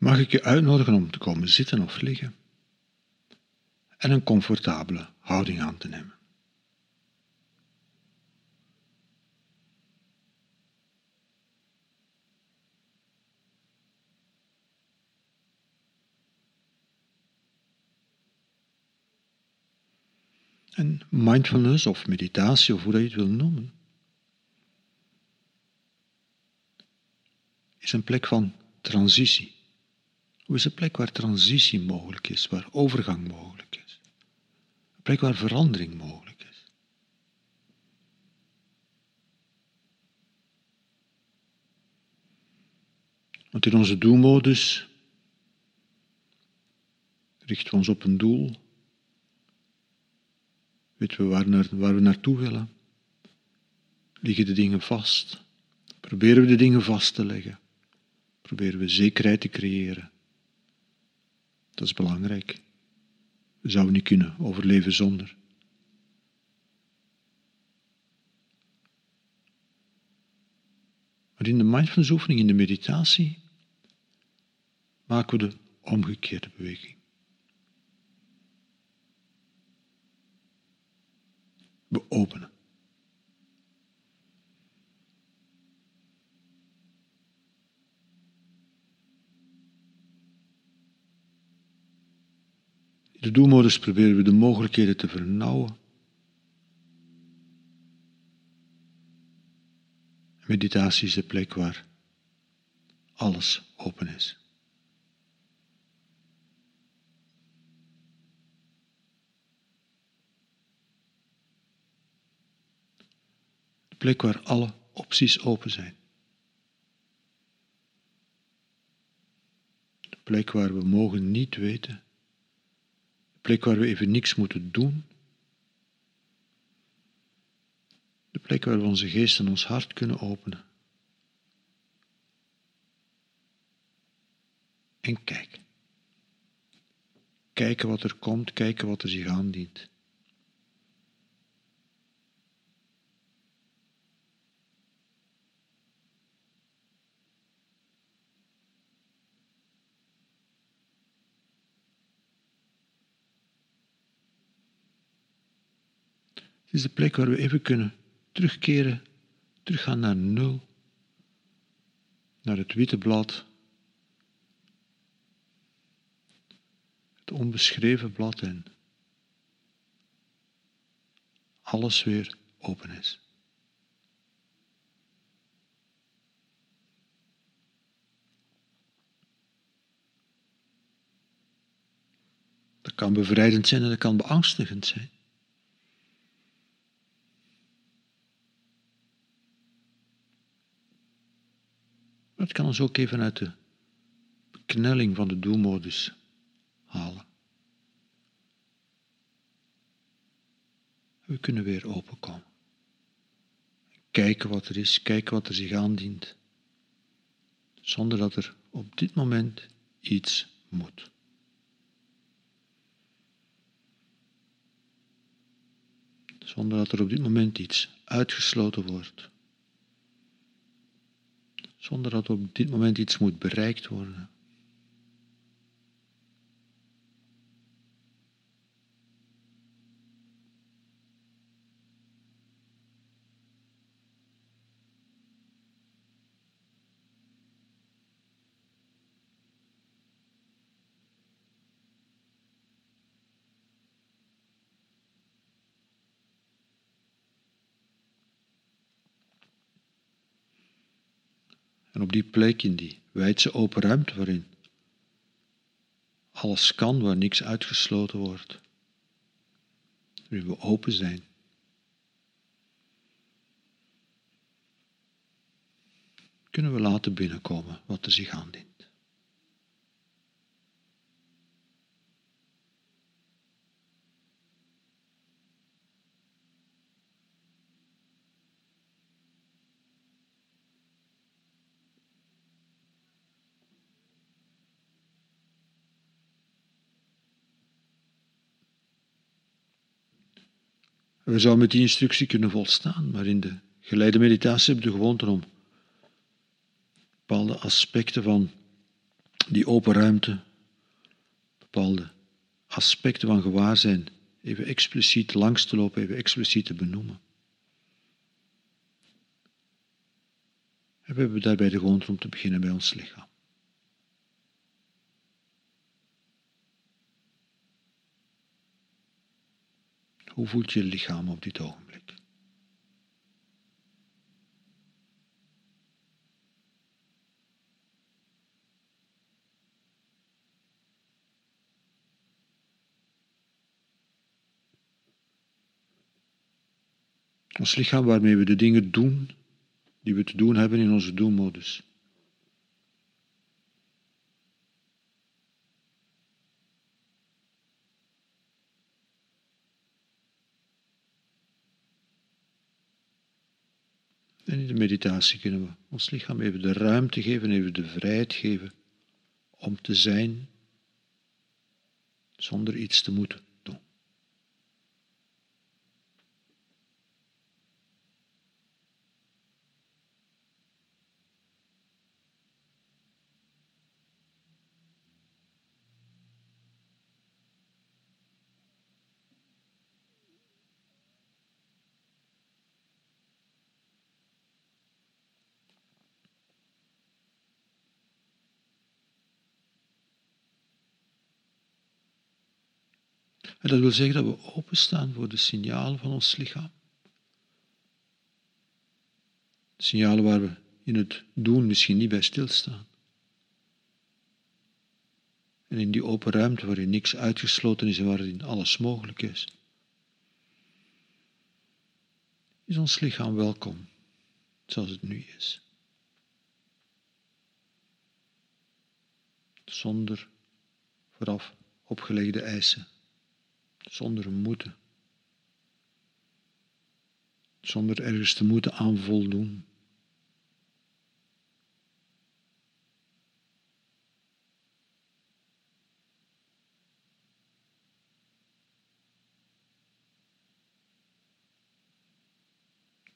mag ik je uitnodigen om te komen zitten of liggen en een comfortabele houding aan te nemen. En mindfulness of meditatie, of hoe dat je het wil noemen, is een plek van transitie. Hoe is een plek waar transitie mogelijk is, waar overgang mogelijk is. Een plek waar verandering mogelijk is. Want in onze doelmodus richten we ons op een doel Weten we waar, naar, waar we naartoe willen? Liggen de dingen vast? Proberen we de dingen vast te leggen? Proberen we zekerheid te creëren? Dat is belangrijk. We zouden niet kunnen overleven zonder. Maar in de mindfulness oefening, in de meditatie, maken we de omgekeerde beweging. We openen. De doelmodus proberen we de mogelijkheden te vernauwen. Meditatie is de plek waar alles open is. plek waar alle opties open zijn. De plek waar we mogen niet weten. Plek waar we even niks moeten doen. De plek waar we onze geest en ons hart kunnen openen. En kijken. Kijken wat er komt, kijken wat er zich aandient. Het is de plek waar we even kunnen terugkeren, teruggaan naar nul, naar het witte blad, het onbeschreven blad en alles weer open is. Dat kan bevrijdend zijn en dat kan beangstigend zijn. Het kan ons ook even uit de beknelling van de doelmodus halen. We kunnen weer openkomen. Kijken wat er is, kijken wat er zich aandient, zonder dat er op dit moment iets moet. Zonder dat er op dit moment iets uitgesloten wordt zonder dat op dit moment iets moet bereikt worden. En op die plek, in die wijdse open ruimte waarin alles kan, waar niks uitgesloten wordt, waarin we open zijn, kunnen we laten binnenkomen wat er zich aandient. We zouden met die instructie kunnen volstaan, maar in de geleide meditatie hebben we de gewoonte om bepaalde aspecten van die open ruimte, bepaalde aspecten van gewaarzijn even expliciet langs te lopen, even expliciet te benoemen. En we hebben daarbij de grond om te beginnen bij ons lichaam. Hoe voelt je lichaam op dit ogenblik? Ons lichaam waarmee we de dingen doen die we te doen hebben in onze doelmodus. En in de meditatie kunnen we ons lichaam even de ruimte geven, even de vrijheid geven om te zijn zonder iets te moeten. En dat wil zeggen dat we openstaan voor de signalen van ons lichaam. Signalen waar we in het doen misschien niet bij stilstaan. En in die open ruimte waarin niks uitgesloten is en waarin alles mogelijk is, is ons lichaam welkom zoals het nu is. Zonder vooraf opgelegde eisen zonder moeten. Zonder ergens te moeten aan voldoen.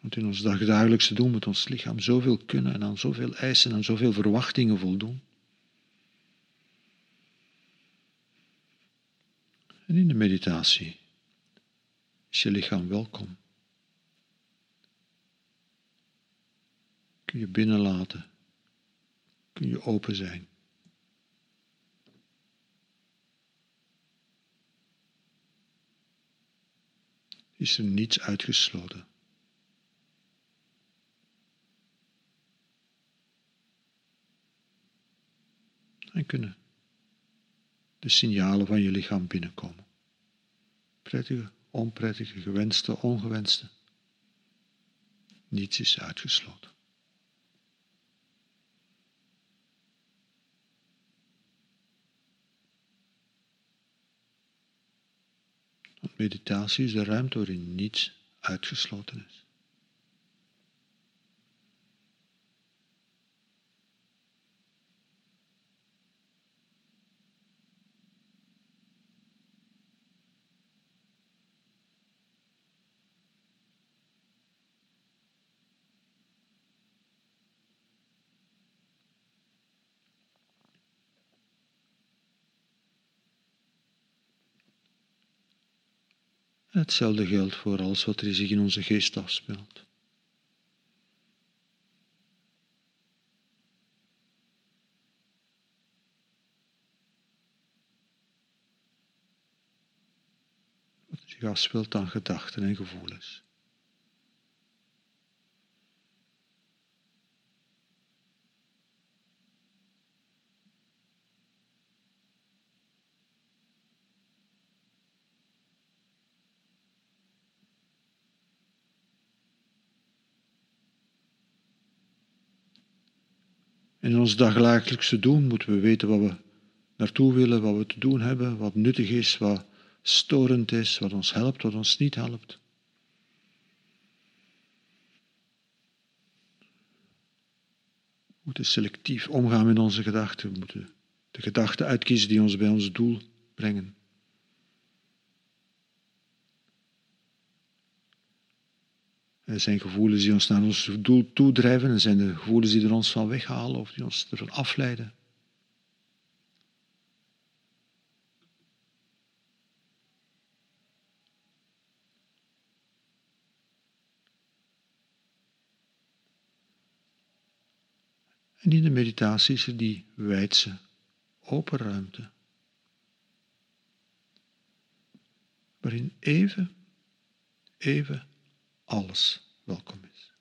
Want in ons dagdagelijkse doen moet ons lichaam zoveel kunnen en aan zoveel eisen en zoveel verwachtingen voldoen. In de meditatie is je lichaam welkom. Kun je binnenlaten. Kun je open zijn. Is er niets uitgesloten. En kunnen de signalen van je lichaam binnenkomen. Prettige, onprettige, gewenste, ongewenste. Niets is uitgesloten. Want meditatie is de ruimte waarin niets uitgesloten is. Hetzelfde geldt voor alles wat er zich in onze geest afspeelt. Wat zich afspeelt aan gedachten en gevoelens. In ons dagelijkse doen moeten we weten wat we naartoe willen, wat we te doen hebben, wat nuttig is, wat storend is, wat ons helpt, wat ons niet helpt. We moeten selectief omgaan met onze gedachten. We moeten de gedachten uitkiezen die ons bij ons doel brengen. Er zijn gevoelens die ons naar ons doel toedrijven en zijn de gevoelens die er ons van weghalen of die ons ervan afleiden. En in de meditatie is er die wijdse, open ruimte. Waarin even, even alles welkom is.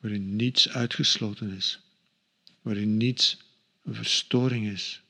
waarin niets uitgesloten is, waarin niets een verstoring is.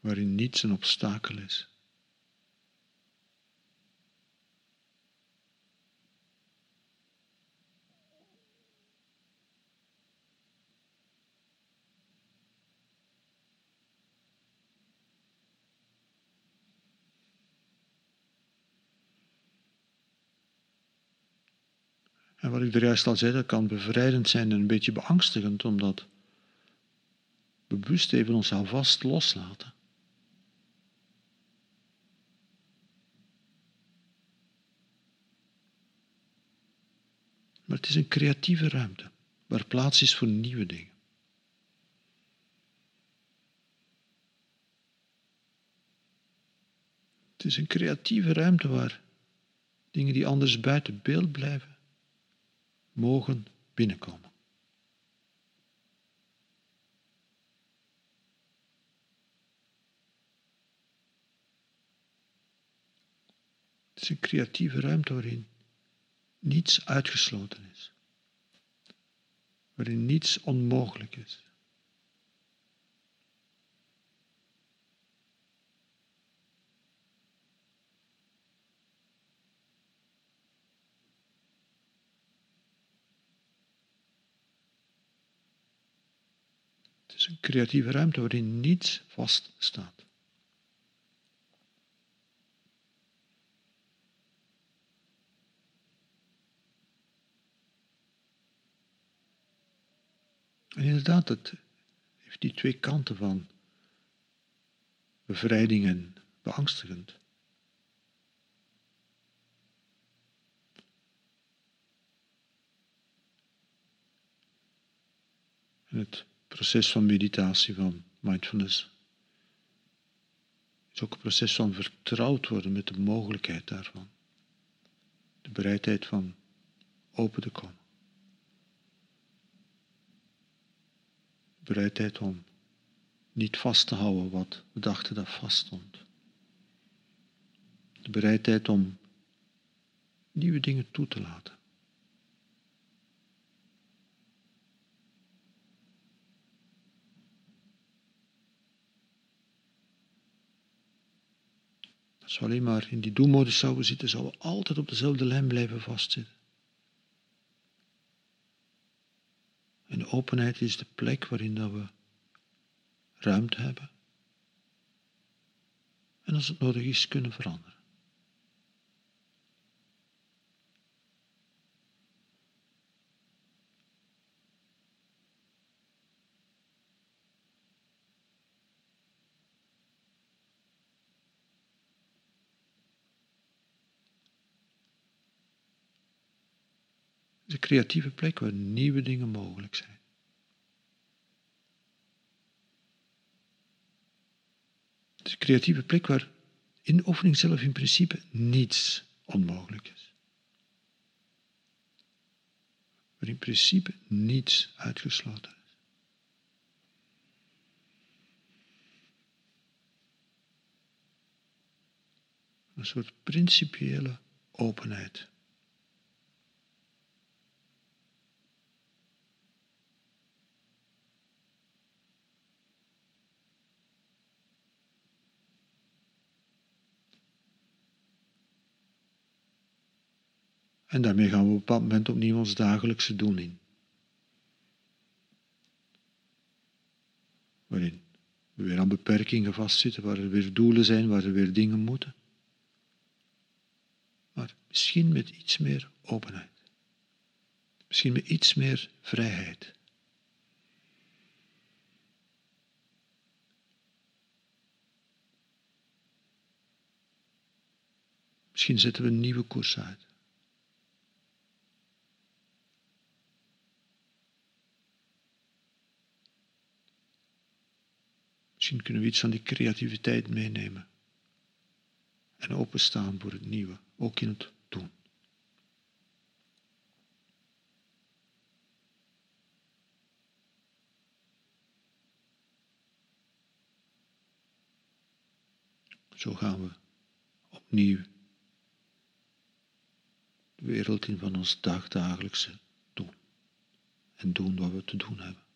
Waarin niets een obstakel is. En wat ik er juist al zei, dat kan bevrijdend zijn en een beetje beangstigend, omdat bewust even ons alvast loslaten. Maar het is een creatieve ruimte waar plaats is voor nieuwe dingen. Het is een creatieve ruimte waar dingen die anders buiten beeld blijven, mogen binnenkomen. Het is een creatieve ruimte waarin niets uitgesloten is, waarin niets onmogelijk is. is een creatieve ruimte waarin niets vaststaat. En inderdaad, het heeft die twee kanten van bevrijding en beangstigend. En het proces van meditatie, van mindfulness. Is ook een proces van vertrouwd worden met de mogelijkheid daarvan. De bereidheid van open te komen. De bereidheid om niet vast te houden wat we dachten dat vaststond. De bereidheid om nieuwe dingen toe te laten. Als we alleen maar in die doelmodus zouden zitten, zouden we altijd op dezelfde lijn blijven vastzitten. En openheid is de plek waarin dat we ruimte hebben. En als het nodig is, kunnen veranderen. Is een creatieve plek waar nieuwe dingen mogelijk zijn. Het is een creatieve plek waar in de oefening zelf in principe niets onmogelijk is. Waar in principe niets uitgesloten is. Een soort principiële openheid. En daarmee gaan we op bepaald moment opnieuw ons dagelijkse doen in. Waarin we weer aan beperkingen vastzitten, waar er weer doelen zijn, waar er weer dingen moeten. Maar misschien met iets meer openheid. Misschien met iets meer vrijheid. Misschien zetten we een nieuwe koers uit. Misschien kunnen we iets van die creativiteit meenemen. En openstaan voor het nieuwe, ook in het doen. Zo gaan we opnieuw de wereld in van ons dagdagelijkse doen. En doen wat we te doen hebben.